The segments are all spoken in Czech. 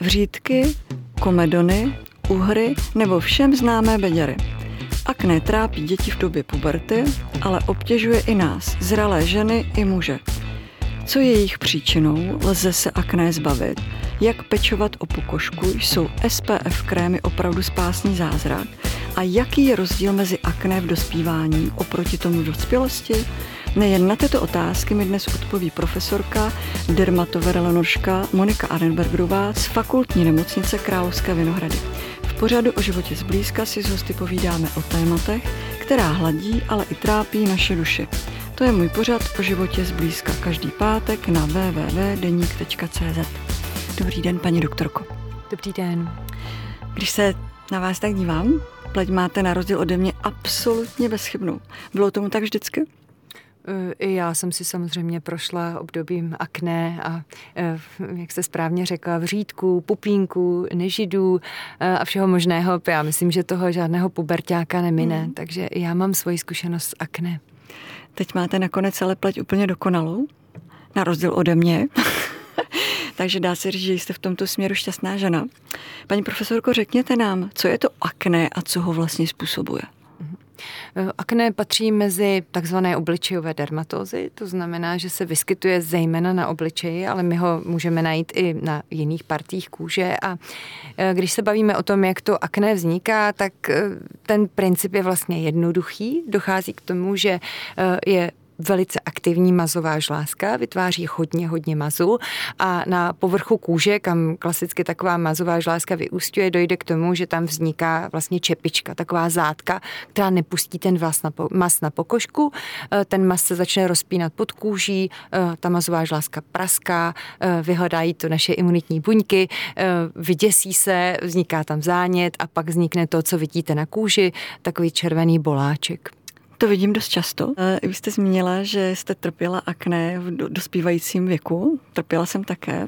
Vřídky, komedony, uhry nebo všem známé beděry. Akné trápí děti v době puberty, ale obtěžuje i nás, zralé ženy i muže. Co je jejich příčinou, lze se akné zbavit, jak pečovat o pokožku, jsou SPF krémy opravdu spásný zázrak a jaký je rozdíl mezi akné v dospívání oproti tomu v dospělosti? Nejen na tyto otázky mi dnes odpoví profesorka, dermatoverolonožka Monika Arenbergerová z fakultní nemocnice Královské Vinohrady. V pořadu o životě zblízka si s hosty povídáme o tématech, která hladí, ale i trápí naše duše. To je můj pořad o životě zblízka každý pátek na www.deník.cz. Dobrý den, paní doktorko. Dobrý den. Když se na vás tak dívám, pleť máte na rozdíl ode mě absolutně bezchybnou. Bylo tomu tak vždycky? Eh, I já jsem si samozřejmě prošla obdobím akné a, eh, jak se správně řekla, vřídku, pupínku, nežidů eh, a všeho možného. Já myslím, že toho žádného pubertáka nemine, mm. takže já mám svoji zkušenost s akné. Teď máte nakonec ale pleť úplně dokonalou, na rozdíl ode mě. Takže dá se říct, že jste v tomto směru šťastná žena. Paní profesorko, řekněte nám, co je to akné a co ho vlastně způsobuje? Akné patří mezi takzvané obličejové dermatózy, to znamená, že se vyskytuje zejména na obličeji, ale my ho můžeme najít i na jiných partích kůže. A eh, když se bavíme o tom, jak to akné vzniká, tak eh, ten princip je vlastně jednoduchý. Dochází k tomu, že je velice aktivní mazová žláska, vytváří hodně, hodně mazu a na povrchu kůže, kam klasicky taková mazová žláska vyústňuje, dojde k tomu, že tam vzniká vlastně čepička, taková zátka, která nepustí ten vás na, mas na pokožku, eh, ten mas se začne rozpínat pod kůží, eh, ta mazová žláska praská, eh, vyhledají to naše imunitní buňky, vyděsí se, vzniká tam zánět a pak vznikne to, co vidíte na kůži, takový červený boláček. To vidím dost často. Vy jste zmínila, že jste trpěla akné v dospívajícím věku. Trpěla jsem také.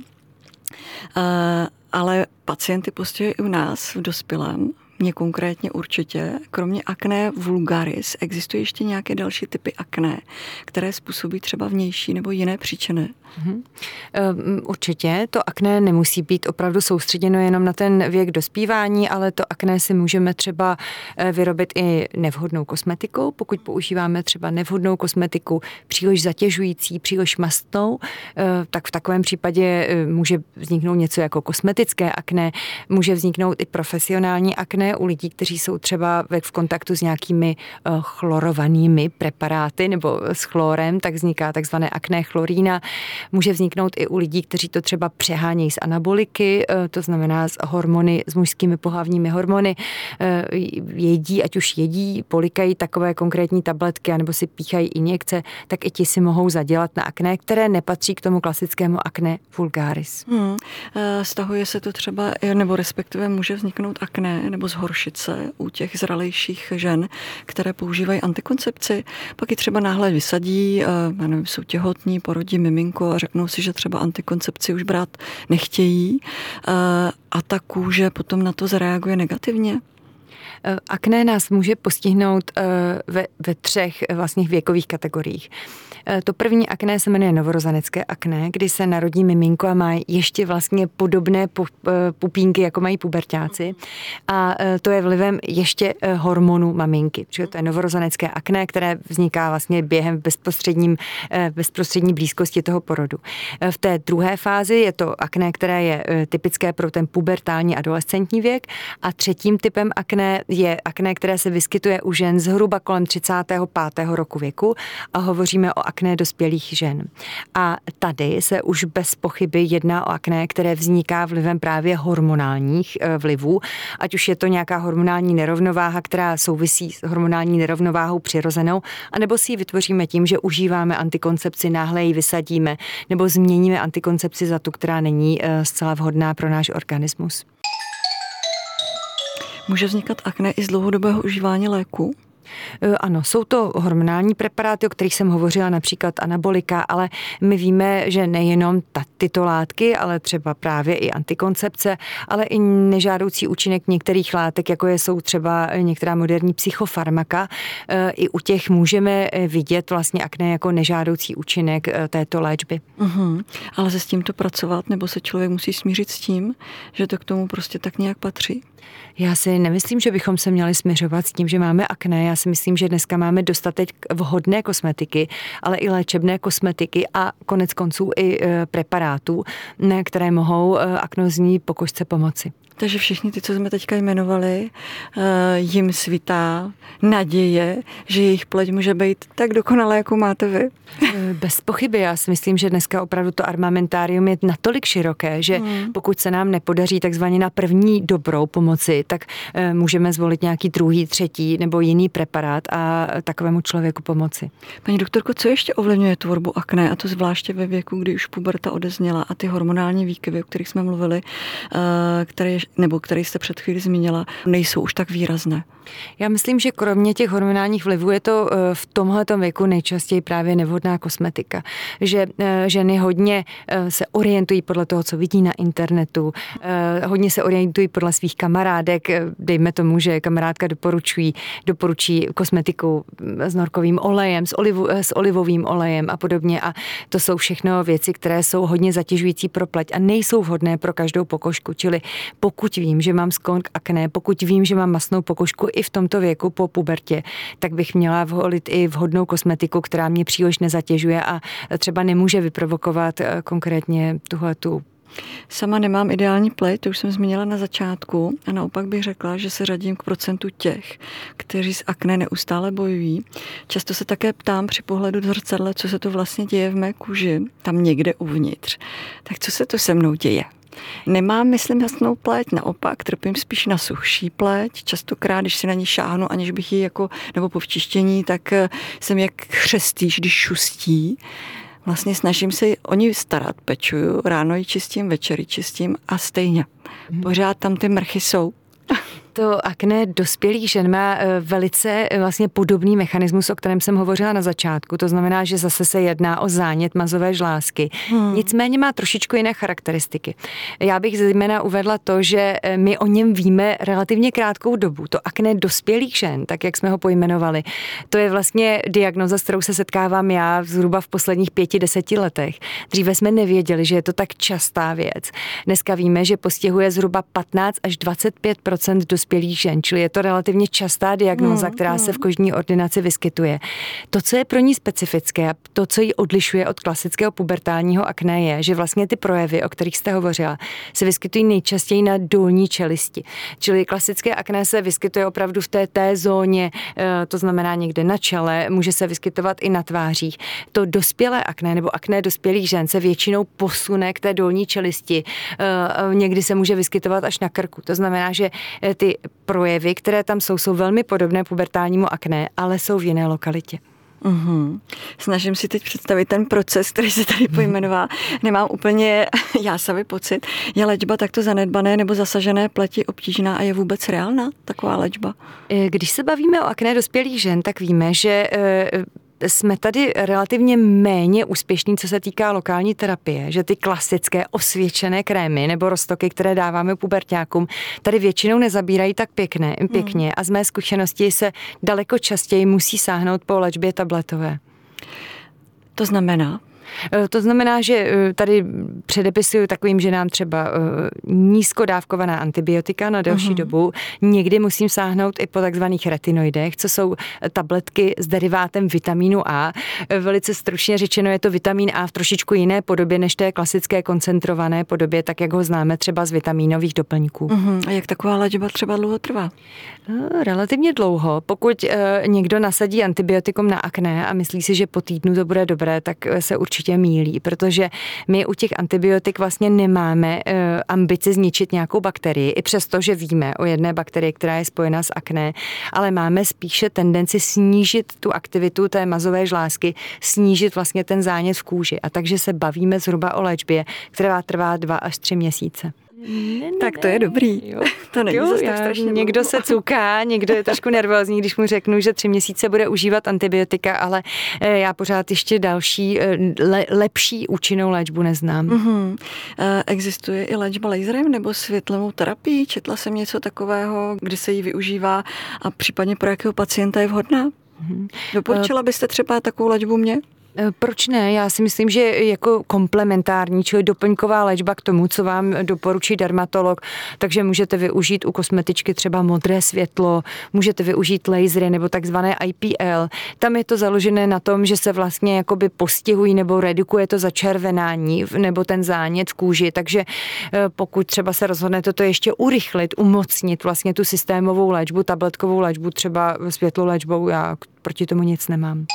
Ale pacienty postihuje i u nás v dospělém mě konkrétně určitě, kromě akné vulgaris, existují ještě nějaké další typy akné, které způsobí třeba vnější nebo jiné příčiny? Mm-hmm. Určitě. To akné nemusí být opravdu soustředěno jenom na ten věk dospívání, ale to akné si můžeme třeba eh, vyrobit i nevhodnou kosmetikou. Pokud používáme třeba nevhodnou kosmetiku, příliš zatěžující, příliš mastnou, eh, tak v takovém případě může vzniknout něco jako kosmetické akné, může vzniknout i profesionální akné, u lidí, kteří jsou třeba v kontaktu s nějakými eh, chlorovanými preparáty nebo s chlorem, tak vzniká takzvané akné chlorína. Může vzniknout i u lidí, kteří to třeba přehánějí z anaboliky, eh, to znamená s hormony, s mužskými pohlavními hormony, eh, jedí, ať už jedí, polikají takové konkrétní tabletky, anebo si píchají injekce, tak i ti si mohou zadělat na akné, které nepatří k tomu klasickému akné vulgaris. Hmm. Stahuje se to třeba, nebo respektive může vzniknout akné nebo z zhoršit se u těch zralejších žen, které používají antikoncepci. Pak ji třeba náhle vysadí, eh, já nevím, jsou těhotní, porodí miminko a řeknou si, že třeba antikoncepci už brát nechtějí eh, a ta kůže potom na to zareaguje negativně. Eh, akné nás může postihnout ve, ve třech vlastně věkových kategoriích. Eh, to první akné se jmenuje novorozenecké akné, kdy se narodí miminko a má ještě vlastně podobné eh, pupínky, jako mají pubertáci. A eh, to je vlivem ještě hormonu maminky. Protože to je novorozenecké akné, které vzniká vlastně během bezprostředním, bezprostřední blízkosti toho porodu. V té druhé fázi je to akné, které je typické pro ten pubertální adolescentní věk. A třetím typem akné je akné, které se vyskytuje u žen zhruba kolem 35. roku věku a hovoříme o akné dospělých žen. A tady se už bez pochyby jedná o akné, které vzniká vlivem právě hormonálních eh, vlivů, ať už je to nějaká hormonální nerovnováha, která souvisí s hormonální nerovnováhou přirozenou, anebo si ji vytvoříme tím, že užíváme antikoncepci, náhle ji vysadíme, nebo změníme antikoncepci za tu, která není eh, zcela vhodná pro náš organismus. Může vznikat akné i z dlouhodobého užívání léku? E, ano, jsou to hormonální preparáty, o kterých jsem hovořila, například anabolika, ale my víme, že nejenom ta, tyto látky, ale třeba právě i antikoncepce, ale i nežádoucí účinek některých látek, jako je, jsou třeba některá moderní psychofarmaka. E, I u těch můžeme vidět vlastně akné jako nežádoucí účinek této léčby. Uh-huh. Ale se s tímto pracovat, nebo se člověk musí smířit s tím, že to k tomu prostě tak nějak patří? Já si nemyslím, že bychom se měli směřovat s tím, že máme akné. Já si myslím, že dneska máme dostatek vhodné kosmetiky, ale i léčebné kosmetiky a konec konců i e, preparátů, které mohou e, aknozní pokožce pomoci. Takže všichni ty, co jsme teďka jmenovali, eh, jim svítá naděje, že jejich pleť může být tak dokonalé, jako máte vy? Eh, bez pochyby. Já si myslím, že dneska opravdu to armamentárium je natolik široké, že hmm. pokud se nám nepodaří takzvaně na první dobrou pomoci, tak eh, můžeme zvolit nějaký druhý, třetí nebo jiný preparát a takovému člověku pomoci. Paní doktorko, co ještě ovlivňuje tvorbu akné, a to zvláště ve věku, kdy už puberta odezněla a ty hormonální výkyvy, o kterých jsme mluvili, které nebo který jste před chvíli zmínila, nejsou už tak výrazné. Já myslím, že kromě těch hormonálních vlivů je to eh, v tomhle věku nejčastěji právě nevhodná kosmetika. Že eh, ženy hodně eh, se orientují podle toho, co vidí na internetu, hodně se orientují podle svých kamarádek, dejme tomu, že kamarádka doporučují, doporučí kosmetiku mm, s norkovým olejem, s, olivu, s olivovým olejem a podobně. A to jsou všechno věci, které jsou hodně zatěžující pro pleť a nejsou vhodné pro každou pokožku, čili pokud vím, že mám sklon k akné, pokud vím, že mám masnou pokožku i v tomto věku po pubertě, tak bych měla volit i vhodnou kosmetiku, která mě příliš nezatěžuje a třeba nemůže vyprovokovat eh, konkrétně tuhle tu Sama nemám ideální pleť, to už jsem zmínila na začátku a naopak bych řekla, že se řadím k procentu těch, kteří s akné neustále bojují. Často se také ptám při pohledu do zrcadle, co se to vlastně děje v mé kůži, tam někde uvnitř. Tak co se to se mnou děje? Nemám, myslím, jasnou pleť, naopak trpím spíš na suchší pleť. Častokrát, když si na ní šáhnu, aniž bych ji jako, nebo po včištění, tak eh, jsem jak chřestýš, když šustí. Vlastně snažím se o ní starat, pečuju, ráno ji čistím, večer ji čistím a stejně. Mhm. Pořád tam ty mrchy jsou. To akné dospělých žen má eh, velice eh, vlastně podobný mechanismus, o kterém jsem hovořila na začátku. To znamená, že zase se jedná o zánět mazové žlázky. Hmm. Nicméně má trošičku jiné charakteristiky. Já bych zejména uvedla to, že eh, my o něm víme relativně krátkou dobu. To akné dospělých žen, tak jak jsme ho pojmenovali, to je vlastně diagnoza, s kterou se setkávám já zhruba v posledních pěti, deseti letech. Dříve jsme nevěděli, že je to tak častá věc. Dneska víme, že postihuje zhruba 15 až 25 dospělých dospělých žen, čili je to relativně častá diagnóza, hmm, která hmm. se v kožní ordinaci vyskytuje. To, co je pro ní specifické a to, co ji odlišuje od klasického pubertálního akné, je, že vlastně ty projevy, o kterých jste hovořila, se vyskytují nejčastěji na dolní čelisti. Čili klasické akné se vyskytuje opravdu v té té zóně, eh, to znamená někde na čele, může se vyskytovat i na tvářích. To dospělé akné nebo akné dospělých žen se většinou posune k té dolní čelisti. Eh, někdy se může vyskytovat až na krku. To znamená, že eh, ty projevy, které tam jsou, jsou velmi podobné pubertálnímu akné, ale jsou v jiné lokalitě. Uhum. Snažím si teď představit ten proces, který se tady pojmenoval. Nemám úplně jásavý pocit. Je léčba takto zanedbané nebo zasažené pleti obtížná a je vůbec reálná taková léčba? Když se bavíme o akné dospělých žen, tak víme, že eh, jsme tady relativně méně úspěšní, co se týká lokální terapie, že ty klasické osvědčené krémy nebo roztoky, které dáváme pubertákům, tady většinou nezabírají tak pěkně, pěkně hmm. a z mé zkušenosti se daleko častěji musí sáhnout po léčbě tabletové. To znamená? Eh, to znamená, že eh, tady předepisuju takovým ženám třeba eh, nízkodávkovaná antibiotika na delší uh-huh. dobu. Někdy musím sáhnout i po takzvaných retinoidech, co jsou tabletky s derivátem vitamínu A. Velice stručně řečeno je to vitamin A v trošičku jiné podobě než té klasické koncentrované podobě, tak jak ho známe třeba z vitamínových doplňků. Uh-huh. A jak taková léčba třeba dlouho trvá? Relativně dlouho. Pokud někdo nasadí antibiotikum na akné a myslí si, že po týdnu to bude dobré, tak se určitě určitě mílí, protože my u těch antibiotik vlastně nemáme uh, ambici zničit nějakou bakterii, i přesto, že víme o jedné bakterii, která je spojena s akné, ale máme spíše tendenci snížit tu aktivitu té mazové žlázky, snížit vlastně ten zánět v kůži. A takže se bavíme zhruba o léčbě, která trvá dva až tři měsíce. Ne, ne, tak to je dobrý. Jo. To není jo, zase tak strašně Někdo se cuká, někdo je trošku nervózní, když mu řeknu, že tři měsíce bude užívat antibiotika, ale eh, já pořád ještě další, eh, le, lepší účinnou léčbu neznám. Mm-hmm. Existuje i léčba laserem nebo světlnou terapii? Četla jsem něco takového, kdy se ji využívá a případně pro jakého pacienta je vhodná? Mm-hmm. Doporučila byste třeba takovou léčbu mě? Eh, proč ne? Já si myslím, že jako komplementární, čili doplňková léčba k tomu, co vám doporučí dermatolog, takže můžete využít u kosmetičky třeba modré světlo, můžete využít lasery nebo takzvané IPL. Tam je to založené na tom, že se vlastně jakoby postihují nebo redukuje to začervenání nebo ten zánět v kůži, takže eh, pokud třeba se rozhodnete to ještě urychlit, umocnit vlastně tu systémovou léčbu, tabletkovou léčbu, třeba světlou léčbou, já proti tomu nic nemám.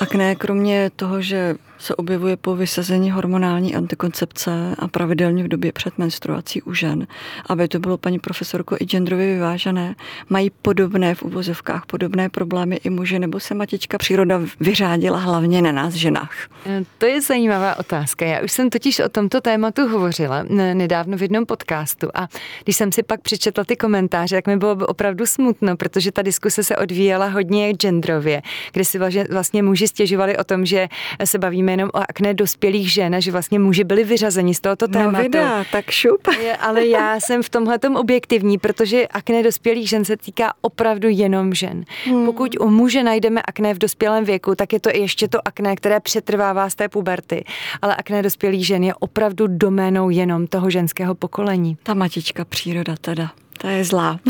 Akné, kromě toho, že se objevuje po vysazení hormonální antikoncepce a pravidelně v době před menstruací u žen, aby to bylo, paní profesorko, i genderově vyvážené, mají podobné v uvozovkách, podobné problémy i muži, nebo se matička příroda vyřádila hlavně na nás ženách? E, to je zajímavá otázka. Já už jsem totiž o tomto tématu hovořila nedávno v jednom podcastu a když jsem si pak přečetla ty komentáře, tak mi bylo opravdu smutno, protože ta diskuse se odvíjela hodně genderově, kde si vlastně muži stěžovali o tom, že se bavíme bavíme jenom o akné dospělých žen a že vlastně muži byli vyřazeni z tohoto no, tématu. No vida, tak šup. Je, ale já jsem v tomhle objektivní, protože akné dospělých žen se týká opravdu jenom žen. Hmm. Pokud u muže najdeme akné v dospělém věku, tak je to ještě to akné, které přetrvává z té puberty. Ale akné dospělých žen je opravdu doménou jenom toho ženského pokolení. Ta matička příroda teda, ta je zlá.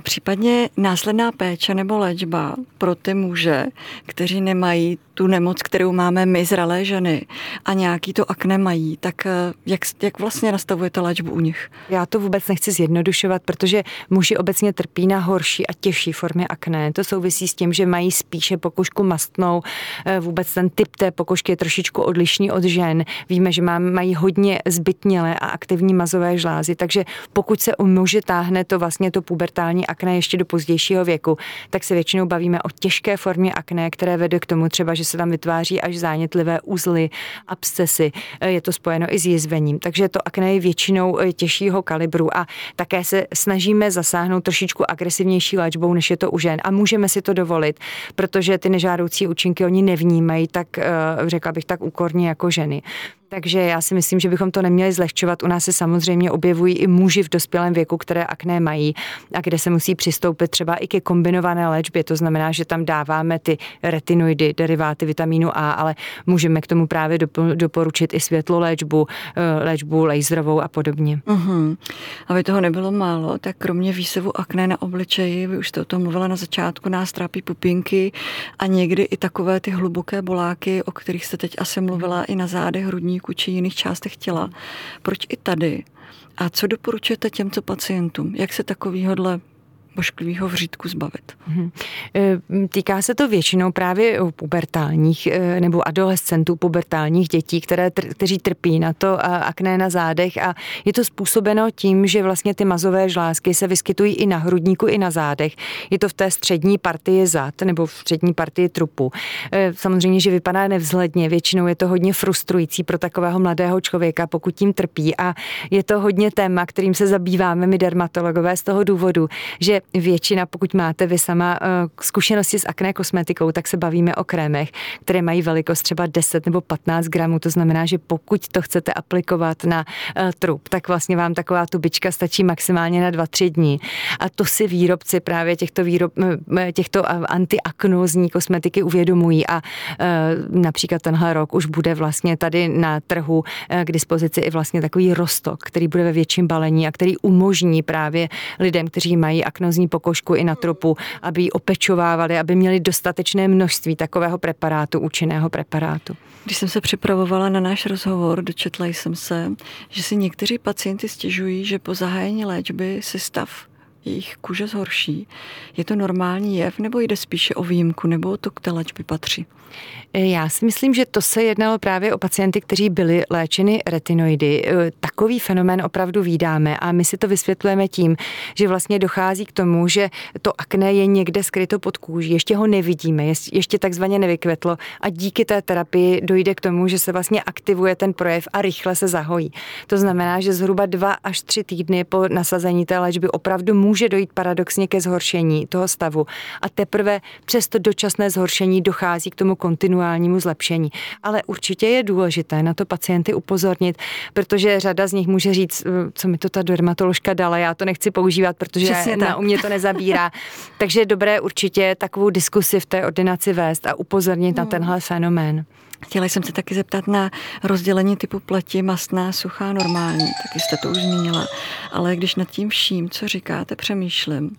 Případně následná péče nebo léčba pro ty muže, kteří nemají tu nemoc, kterou máme my zralé ženy a nějaký to akné mají, tak eh, jak, jak vlastně nastavujete léčbu u nich? Já to vůbec nechci zjednodušovat, protože muži obecně trpí na horší a těžší formy akné. To souvisí s tím, že mají spíše pokožku mastnou. Eh, vůbec ten typ té pokožky je trošičku odlišný od žen. Víme, že mají hodně zbytnělé a aktivní mazové žlázy, takže pokud se u muže táhne to vlastně to pubertální akné ještě do pozdějšího věku, tak se většinou bavíme o těžké formě akné, které vede k tomu třeba, že se tam vytváří až zánětlivé uzly, abscesy. Je to spojeno i s jizvením. Takže to akné je většinou eh, těžšího kalibru a také se snažíme zasáhnout trošičku agresivnější léčbou, než je to u žen. A můžeme si to dovolit, protože ty nežádoucí účinky oni nevnímají tak, eh, řekla bych, tak úkorně jako ženy. Takže já si myslím, že bychom to neměli zlehčovat. U nás se samozřejmě objevují i muži v dospělém věku, které akné mají a kde se musí přistoupit třeba i ke kombinované léčbě. To znamená, že tam dáváme ty retinoidy, deriváty vitamínu A, ale můžeme k tomu právě doporučit i světlo léčbu, eh, léčbu laserovou a podobně. Uh-huh. Aby toho nebylo málo, tak kromě výsevu akné na obličeji, vy už jste o tom mluvila na začátku, nás trápí pupinky a někdy i takové ty hluboké boláky, o kterých jste teď asi mluvila i na zádech, hrudníku hrudníku či jiných částech těla. Proč i tady? A co doporučujete těmto pacientům? Jak se takovýhodle bošklivého vřídku zbavit. Mhm. E, týká se to většinou právě u pubertálních e, nebo adolescentů, pubertálních dětí, které, kteří trpí na to akné na zádech a je to způsobeno tím, že vlastně ty mazové žlázky se vyskytují i na hrudníku, i na zádech. Je to v té střední partii zad nebo v střední partii trupu. Samozřejmě, že vypadá nevzhledně, většinou je to hodně frustrující pro takového mladého člověka, pokud tím trpí a je to hodně téma, kterým se zabýváme my dermatologové z toho důvodu, že většina, pokud máte vy sama eh, zkušenosti s akné kosmetikou, tak se bavíme o krémech, které mají velikost třeba 10 nebo 15 gramů. To znamená, že pokud to chcete aplikovat na eh, trup, tak vlastně vám taková tubička stačí maximálně na 2-3 dní. A to si výrobci právě těchto, výrob, eh, těchto antiaknózní kosmetiky uvědomují a například tenhle rok už bude vlastně tady na trhu k dispozici i vlastně takový rostok, který bude ve větším balení a který umožní právě lidem, kteří mají aknózní nervózní pokožku i na trupu, aby ji opečovávali, aby měli dostatečné množství takového preparátu, účinného preparátu. Když jsem se připravovala na náš rozhovor, dočetla jsem se, že si někteří pacienti stěžují, že po zahájení léčby si stav jejich kůže zhorší. Je to normální jev, nebo jde spíše o výjimku, nebo to k té léčbě patří? Já si myslím, že to se jednalo právě o pacienty, kteří byli léčeny retinoidy. E, takový fenomén opravdu výdáme a my si to vysvětlujeme tím, že vlastně dochází k tomu, že to akné je někde skryto pod kůží, ještě ho nevidíme, ještě takzvaně nevykvetlo a díky té terapii dojde k tomu, že se vlastně aktivuje ten projev a rychle se zahojí. To znamená, že zhruba dva až tři týdny po nasazení té léčby opravdu může dojít paradoxně ke zhoršení toho stavu a teprve přes to dočasné zhoršení dochází k tomu kontinuálnímu zlepšení. Ale určitě je důležité na to pacienty upozornit, protože řada z nich může říct, hm, co mi to ta dermatoložka dala, já to nechci používat, protože Přesně na, u mě to nezabírá. Takže je dobré určitě takovou diskusi v té ordinaci vést a upozornit no. na tenhle fenomén. Chtěla jsem se taky zeptat na rozdělení typu pleti, mastná, suchá, normální. Taky jste to už zmínila. Ale když nad tím vším, co říkáte, přemýšlím,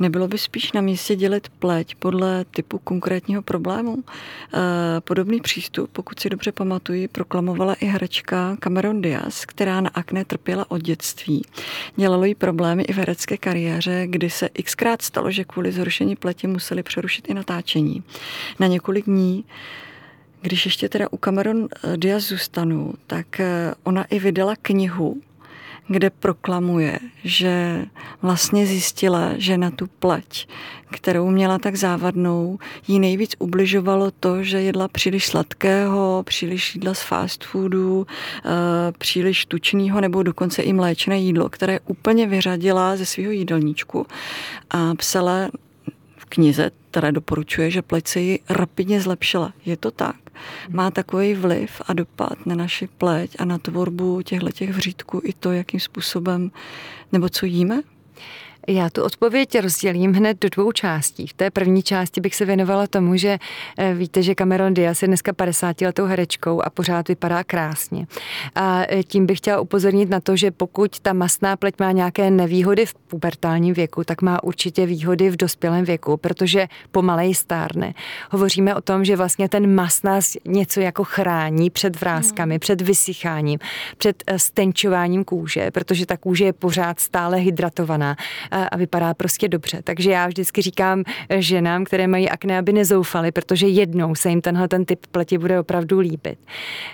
nebylo by spíš na místě dělit pleť podle typu konkrétního problému? Eh, podobný přístup, pokud si dobře pamatuji, proklamovala i herečka Cameron Diaz, která na akné trpěla od dětství. Dělalo jí problémy i v herecké kariéře, kdy se xkrát stalo, že kvůli zhoršení pleti museli přerušit i natáčení. Na několik dní když ještě teda u Cameron eh, Diaz zůstanu, tak eh, ona i vydala knihu, kde proklamuje, že vlastně zjistila, že na tu pleť, kterou měla tak závadnou, jí nejvíc ubližovalo to, že jedla příliš sladkého, příliš jídla z fast foodu, eh, příliš tučného nebo dokonce i mléčné jídlo, které úplně vyřadila ze svého jídelníčku a psala knize, která doporučuje, že pleť se ji rapidně zlepšila. Je to tak? má takový vliv a dopad na naši pleť a na tvorbu těchto těch vřítků i to, jakým způsobem nebo co jíme? Já tu odpověď rozdělím hned do dvou částí. V té první části bych se věnovala tomu, že eh, víte, že Cameron Diaz je dneska 50 letou herečkou a pořád vypadá krásně. A eh, tím bych chtěla upozornit na to, že pokud ta mastná pleť má nějaké nevýhody v pubertálním věku, tak má určitě výhody v dospělém věku, protože pomalej stárne. Hovoříme o tom, že vlastně ten mast nás něco jako chrání před vrázkami, hmm. před vysycháním, před eh, stenčováním kůže, protože ta kůže je pořád stále hydratovaná a vypadá prostě dobře. Takže já vždycky říkám ženám, které mají akné, aby nezoufaly, protože jednou se jim tenhle ten typ pleti bude opravdu líbit.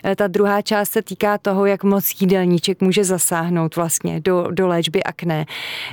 E, ta druhá část se týká toho, jak moc jídelníček může zasáhnout vlastně do, do léčby akné.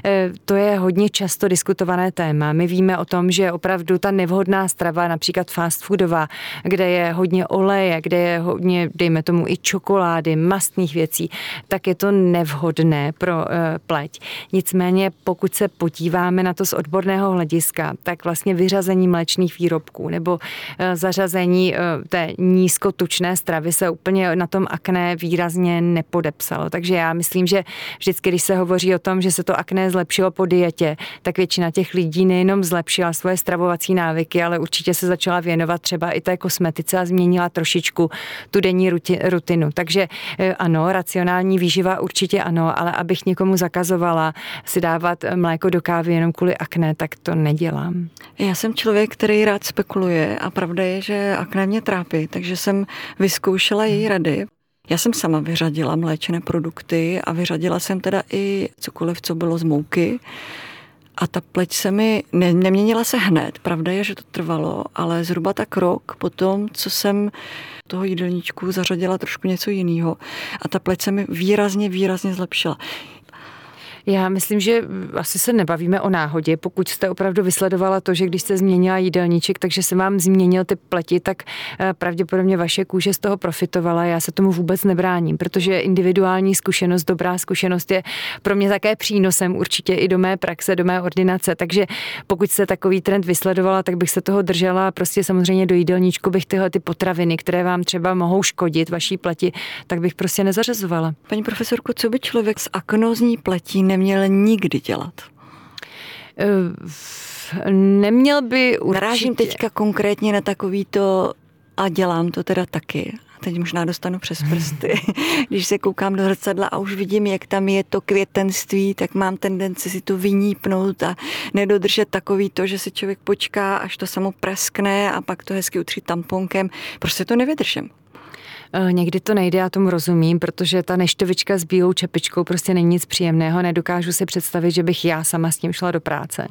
E, to je hodně často diskutované téma. My víme o tom, že opravdu ta nevhodná strava, například fast foodová, kde je hodně oleje, kde je hodně, dejme tomu, i čokolády, mastných věcí, tak je to nevhodné pro e, pleť. Nicméně, pokud se podíváme na to z odborného hlediska, tak vlastně vyřazení mléčných výrobků nebo eh, zařazení eh, té nízkotučné stravy se úplně na tom akné výrazně nepodepsalo. Takže já myslím, že vždycky, když se hovoří o tom, že se to akné zlepšilo po dietě, tak většina těch lidí nejenom zlepšila svoje stravovací návyky, ale určitě se začala věnovat třeba i té kosmetice a změnila trošičku tu denní rutinu. Takže eh, ano, racionální výživa určitě ano, ale abych někomu zakazovala si dávat mléko do kávy jenom kvůli akné, tak to nedělám. Já jsem člověk, který rád spekuluje a pravda je, že akné mě trápí, takže jsem vyzkoušela její rady. Já jsem sama vyřadila mléčné produkty a vyřadila jsem teda i cokoliv, co bylo z mouky. A ta pleť se mi ne, neměnila se hned. Pravda je, že to trvalo, ale zhruba tak rok potom, co jsem toho jídelníčku zařadila trošku něco jiného. A ta pleť se mi výrazně, výrazně zlepšila. Já myslím, že asi se nebavíme o náhodě. Pokud jste opravdu vysledovala to, že když jste změnila jídelníček, takže se vám změnil ty pleti, tak eh, pravděpodobně vaše kůže z toho profitovala. Já se tomu vůbec nebráním, protože individuální zkušenost, dobrá zkušenost je pro mě také přínosem určitě i do mé praxe, do mé ordinace. Takže pokud jste takový trend vysledovala, tak bych se toho držela. Prostě samozřejmě do jídelníčku bych tyhle ty potraviny, které vám třeba mohou škodit vaší pleti, tak bych prostě nezařazovala. Paní profesorko, co by člověk s aknozní pletí neměl nikdy dělat? Eh, neměl by určitě... Narážím teďka konkrétně na takový to a dělám to teda taky. A teď možná dostanu přes prsty. Když se koukám do zrcadla a už vidím, jak tam je to květenství, tak mám tendenci si to vynípnout a nedodržet takový to, že si člověk počká, až to samo praskne a pak to hezky utří tamponkem. Prostě to nevydržím. Eh, někdy to nejde, já tomu rozumím, protože ta neštovička s bílou čepičkou prostě není nic příjemného. Nedokážu si představit, že bych já sama s tím šla do práce.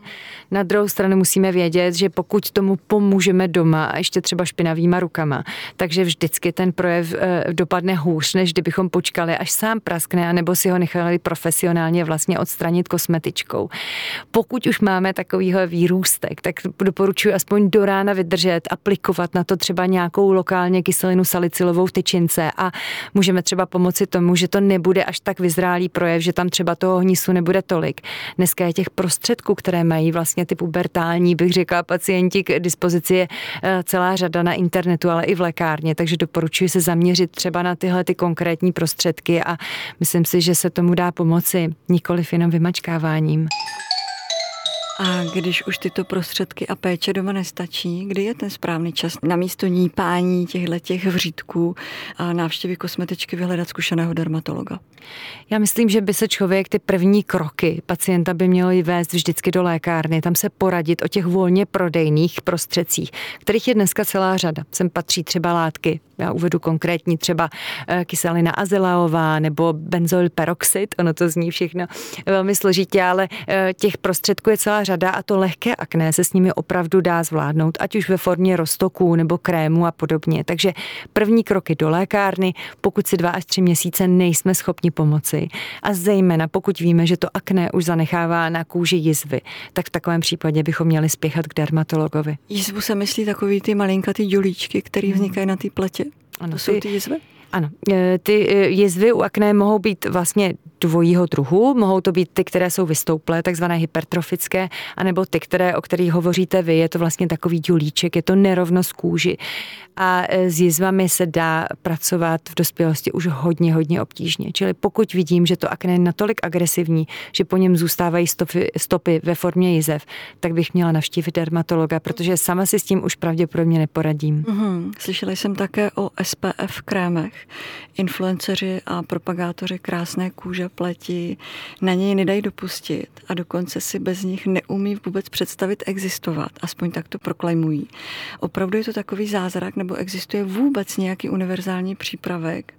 Na druhou stranu musíme vědět, že pokud tomu pomůžeme doma a ještě třeba špinavýma rukama, takže vždycky ten projev eh, dopadne hůř, než kdybychom počkali, až sám praskne, anebo si ho nechali profesionálně vlastně odstranit kosmetičkou. Pokud už máme takovýhle výrůstek, tak doporučuji aspoň do rána vydržet, aplikovat na to třeba nějakou lokálně kyselinu salicylovou v tyčince a můžeme třeba pomoci tomu, že to nebude až tak vyzrálý projev, že tam třeba toho hnisu nebude tolik. Dneska je těch prostředků, které mají vlastně ty pubertální, bych řekla, pacienti k dispozici je eh, celá řada na internetu, ale i v lékárně, takže doporučuji se zaměřit třeba na tyhle ty konkrétní prostředky a myslím si, že se tomu dá pomoci, nikoliv jenom vymačkáváním. A když už tyto prostředky a péče doma nestačí, kdy je ten správný čas na místo nípání těchto těch vřídků a návštěvy kosmetičky vyhledat zkušeného dermatologa? Já myslím, že by se člověk ty první kroky pacienta by měl vést vždycky do lékárny, tam se poradit o těch volně prodejných prostředcích, kterých je dneska celá řada. Sem patří třeba látky, já uvedu konkrétní třeba eh, kyselina azylaová nebo benzoyl peroxid, ono to zní všechno velmi složitě, ale eh, těch prostředků je celá řada a to lehké akné se s nimi opravdu dá zvládnout, ať už ve formě roztoků nebo krému a podobně. Takže první kroky do lékárny, pokud si dva až tři měsíce nejsme schopni pomoci a zejména pokud víme, že to akné už zanechává na kůži jizvy, tak v takovém případě bychom měli spěchat k dermatologovi. Jizvu se myslí takový ty malinkatý dělíčky, které vznikají na té pletě. Ano, to jsou ty jizvy? Ano, e, ty e, jizvy u akné mohou být vlastně dvojího druhu. Mohou to být ty, které jsou vystouplé, takzvané hypertrofické, anebo ty, které, o kterých hovoříte vy. Je to vlastně takový dělíček, je to nerovnost kůži. A e, s jizvami se dá pracovat v dospělosti už hodně, hodně obtížně. Čili pokud vidím, že to akné je natolik agresivní, že po něm zůstávají stopy, stopy ve formě jizev, tak bych měla navštívit dermatologa, protože sama si s tím už pravděpodobně neporadím. Mm-hmm. Slyšela jsem také o SPF krémech. Influenceři a propagátoři krásné kůže pleti na něj nedají dopustit a dokonce si bez nich neumí vůbec představit existovat. Aspoň tak to proklamují. Opravdu je to takový zázrak, nebo existuje vůbec nějaký univerzální přípravek,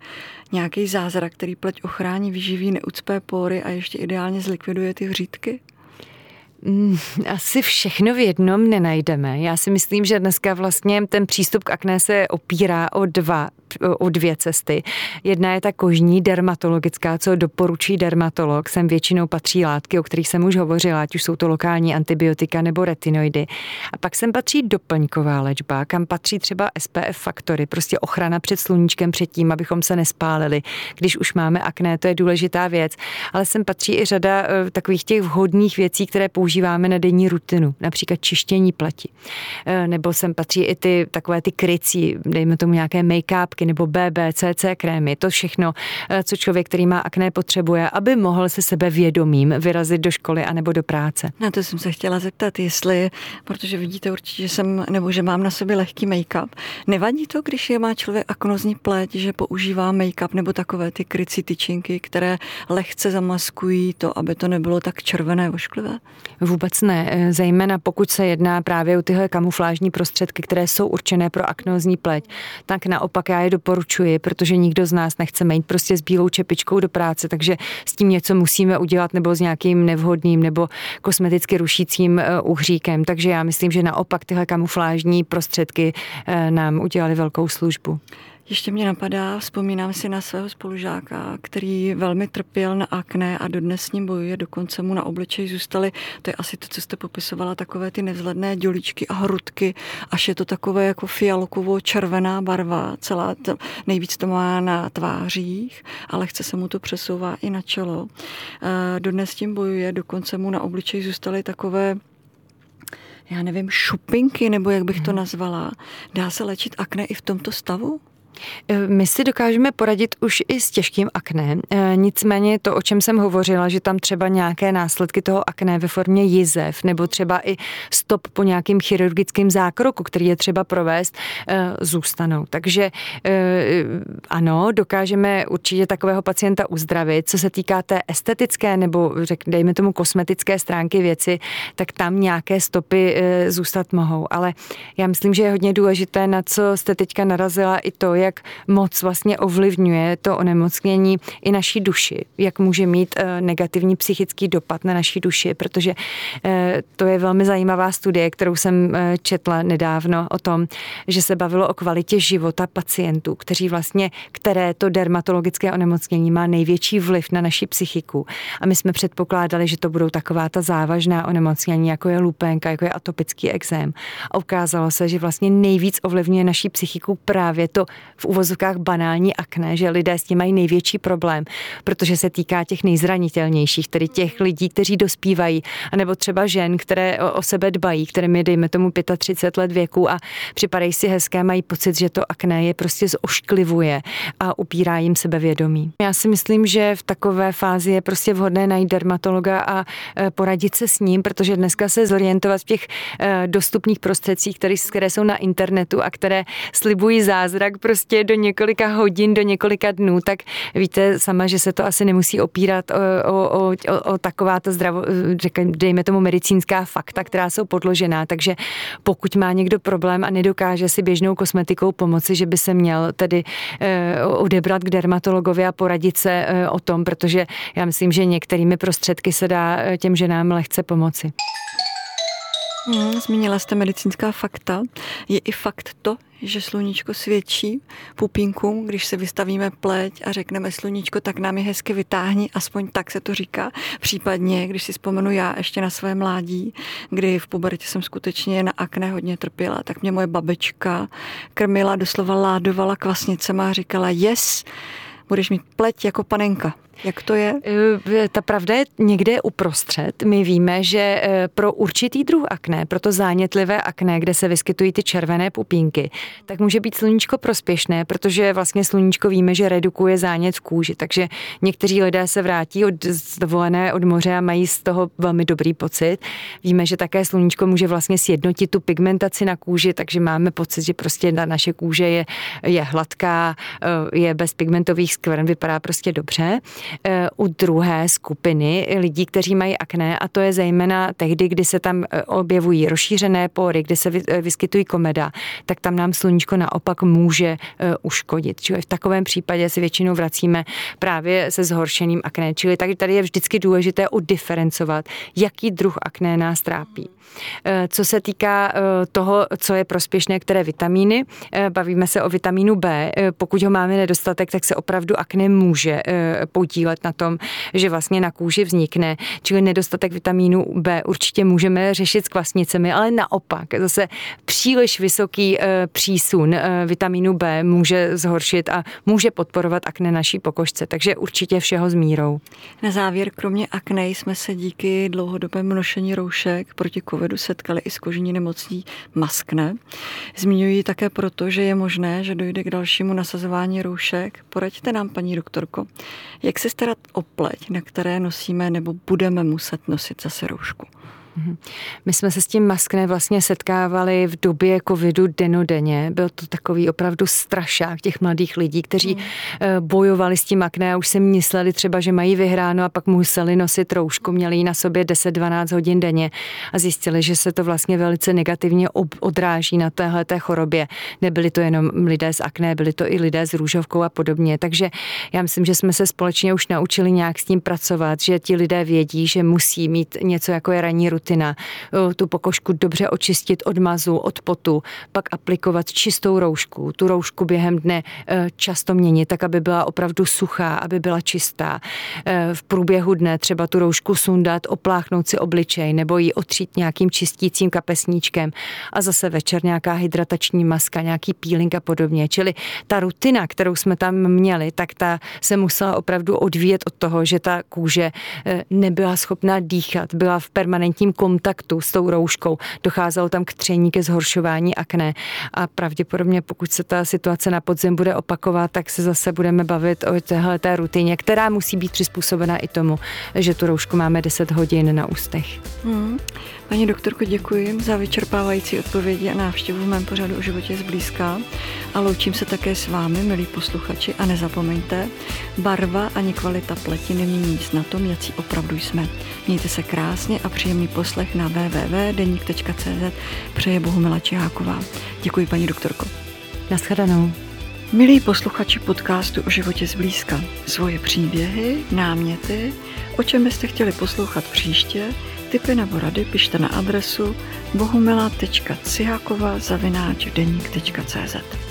nějaký zázrak, který pleť ochrání, vyživí, neucpé pory a ještě ideálně zlikviduje ty hřídky? Mm, asi všechno v jednom nenajdeme. Já si myslím, že dneska vlastně ten přístup k akné se opírá o dva o dvě cesty. Jedna je ta kožní dermatologická, co doporučí dermatolog. Sem většinou patří látky, o kterých jsem už hovořila, ať už jsou to lokální antibiotika nebo retinoidy. A pak sem patří doplňková léčba, kam patří třeba SPF faktory, prostě ochrana před sluníčkem před tím, abychom se nespálili. Když už máme akné, to je důležitá věc. Ale sem patří i řada eh, takových těch vhodných věcí, které používáme na denní rutinu, například čištění pleti. Eh, nebo sem patří i ty takové ty krycí, dejme tomu nějaké make-up, nebo BB, CC krémy, to všechno, eh, co člověk, který má akné, potřebuje, aby mohl se sebe vědomím vyrazit do školy anebo do práce. Na to jsem se chtěla zeptat, jestli, protože vidíte určitě, že jsem, nebo že mám na sobě lehký make-up. Nevadí to, když je má člověk aknozní pleť, že používá make-up nebo takové ty krycí tyčinky, které lehce zamaskují to, aby to nebylo tak červené, ošklivé? Vůbec ne, eh, zejména pokud se jedná právě o tyhle kamuflážní prostředky, které jsou určené pro aknozní pleť, tak naopak já je doporučuji, protože nikdo z nás nechce mít prostě s bílou čepičkou do práce, takže s tím něco musíme udělat nebo s nějakým nevhodným nebo kosmeticky rušícím eh, uhříkem. Takže já myslím, že naopak tyhle kamuflážní prostředky eh, nám udělali velkou službu. Ještě mě napadá, vzpomínám si na svého spolužáka, který velmi trpěl na akné a dodnes s ním bojuje, dokonce mu na obličeji zůstaly, to je asi to, co jste popisovala, takové ty nevzhledné děličky a hrudky, až je to takové jako fialkovo-červená barva, celá, to, nejvíc to má na tvářích, ale chce se mu to přesouvá i na čelo. Eh, dodnes s tím bojuje, dokonce mu na obličeji zůstaly takové já nevím, šupinky, nebo jak bych to mhm. nazvala. Dá se léčit akné i v tomto stavu? Eh, my si dokážeme poradit už i s těžkým akné, eh, nicméně to, o čem jsem hovořila, že tam třeba nějaké následky toho akné ve formě jizev nebo třeba i stop po nějakým chirurgickým zákroku, který je třeba provést, eh, zůstanou. Takže ano, dokážeme určitě takového pacienta uzdravit. Co se týká té estetické nebo řek, dejme tomu kosmetické stránky věci, tak tam nějaké stopy zůstat mohou. Ale já myslím, že je hodně důležité, na co jste teďka narazila, i to, jak jak moc vlastně ovlivňuje to onemocnění i naší duši, jak může mít eh, negativní psychický dopad na naší duši, protože eh, to je velmi zajímavá studie, kterou jsem eh, četla nedávno o tom, že se bavilo o kvalitě života pacientů, kteří vlastně, které to dermatologické onemocnění má největší vliv na naši psychiku. A my jsme předpokládali, že to budou taková ta závažná onemocnění, jako je lupenka, jako je atopický exém. A ukázalo se, že vlastně nejvíc ovlivňuje naší psychiku právě to v uvozovkách banální akné, že lidé s tím mají největší problém, protože se týká těch nejzranitelnějších, tedy těch lidí, kteří dospívají, anebo třeba žen, které o, o sebe dbají, které mi dejme tomu 35 let věku a připadají si hezké, mají pocit, že to akné je prostě zošklivuje a upírá jim sebevědomí. Já si myslím, že v takové fázi je prostě vhodné najít dermatologa a e, poradit se s ním, protože dneska se zorientovat v těch e, dostupných prostředcích, které, které jsou na internetu a které slibují zázrak prostě do několika hodin, do několika dnů, tak víte sama, že se to asi nemusí opírat o, o, o, o taková ta zdravo, dejme tomu medicínská fakta, která jsou podložená. Takže pokud má někdo problém a nedokáže si běžnou kosmetikou pomoci, že by se měl tedy e, odebrat k dermatologovi a poradit se e, o tom, protože já myslím, že některými prostředky se dá e, těm ženám lehce pomoci. Hmm, zmínila jste medicínská fakta. Je i fakt to, že sluníčko svědčí pupínkům, když se vystavíme pleť a řekneme sluníčko, tak nám je hezky vytáhni, aspoň tak se to říká. Případně, když si vzpomenu já ještě na své mládí, kdy v pubertě jsem skutečně na akné hodně trpěla, tak mě moje babička krmila, doslova ládovala kvasnicema a říkala, yes, budeš mít pleť jako panenka. Jak to je? Eh, ta pravda je někde uprostřed. My víme, že eh, pro určitý druh akné, pro to zánětlivé akné, kde se vyskytují ty červené pupínky, tak může být sluníčko prospěšné, protože vlastně sluníčko víme, že redukuje zánět v kůži. Takže někteří lidé se vrátí od dovolené od moře a mají z toho velmi dobrý pocit. Víme, že také sluníčko může vlastně sjednotit tu pigmentaci na kůži, takže máme pocit, že prostě na naše kůže je, je hladká, eh, je bez pigmentových skvrn, vypadá prostě dobře. Eh, u druhé skupiny lidí, kteří mají akné a to je zejména tehdy, kdy se tam eh, objevují rozšířené pory, kdy se eh, vyskytují komeda, tak tam nám sluníčko naopak může uškodit. Čili v takovém případě se většinou vracíme právě se zhoršeným akné. Čili tady je vždycky důležité udiferencovat, jaký druh akné nás trápí. Co se týká toho, co je prospěšné, které vitamíny, bavíme se o vitamínu B. Pokud ho máme nedostatek, tak se opravdu akné může podívat podílet na tom, že vlastně na kůži vznikne. Čili nedostatek vitamínu B určitě můžeme řešit s kvasnicemi, ale naopak zase příliš vysoký eh, přísun eh, vitamínu B může zhoršit a může podporovat akne naší pokožce, takže určitě všeho s mírou. Na závěr, kromě akné jsme se díky dlouhodobému nošení roušek proti covidu setkali i s kožní nemocí maskne. Zmiňuji také proto, že je možné, že dojde k dalšímu nasazování roušek. Poraďte nám, paní doktorko, jak se starat o pleť, na které nosíme nebo budeme muset nosit zase roušku. Mhm. My jsme se s tím maskne vlastně setkávali v době covidu denodenně. Byl to takový opravdu strašák těch mladých lidí, kteří mm. bojovali s tím akné a už si mysleli třeba, že mají vyhráno a pak museli nosit roušku, měli ji na sobě 10-12 hodin denně a zjistili, že se to vlastně velice negativně odráží na téhle té chorobě. Nebyli to jenom lidé s akné, byli to i lidé s růžovkou a podobně. Takže já myslím, že jsme se společně už naučili nějak s tím pracovat, že ti lidé vědí, že musí mít něco jako je ranní rutina rutina, tu pokožku dobře očistit od mazu, od potu, pak aplikovat čistou roušku, tu roušku během dne e, často měnit, tak aby byla opravdu suchá, aby byla čistá. E, v průběhu dne třeba tu roušku sundat, opláchnout si obličej nebo ji otřít nějakým čistícím kapesníčkem a zase večer nějaká hydratační maska, nějaký peeling a podobně. Čili ta rutina, kterou jsme tam měli, tak ta se musela opravdu odvíjet od toho, že ta kůže nebyla schopná dýchat, byla v permanentním kontaktu s tou rouškou. Docházelo tam k tření, ke zhoršování akné a pravděpodobně pokud se ta situace na podzim bude opakovat, tak se zase budeme bavit o téhle té rutině, která musí být přizpůsobena i tomu, že tu roušku máme 10 hodin na ústech. Hmm. Paní doktorko, děkuji za vyčerpávající odpovědi a návštěvu v mém pořadu o životě zblízka a loučím se také s vámi, milí posluchači, a nezapomeňte, barva ani kvalita pleti nemění nic na tom, jaký opravdu jsme. Mějte se krásně a příjemný poslech na www.denik.cz. Přeje Bohumila Čiháková. Děkuji, paní doktorko. Naschledanou. Milí posluchači podcastu o životě zblízka, svoje příběhy, náměty, o čem byste chtěli poslouchat příště, typy nebo rady pište na adresu deník.cz.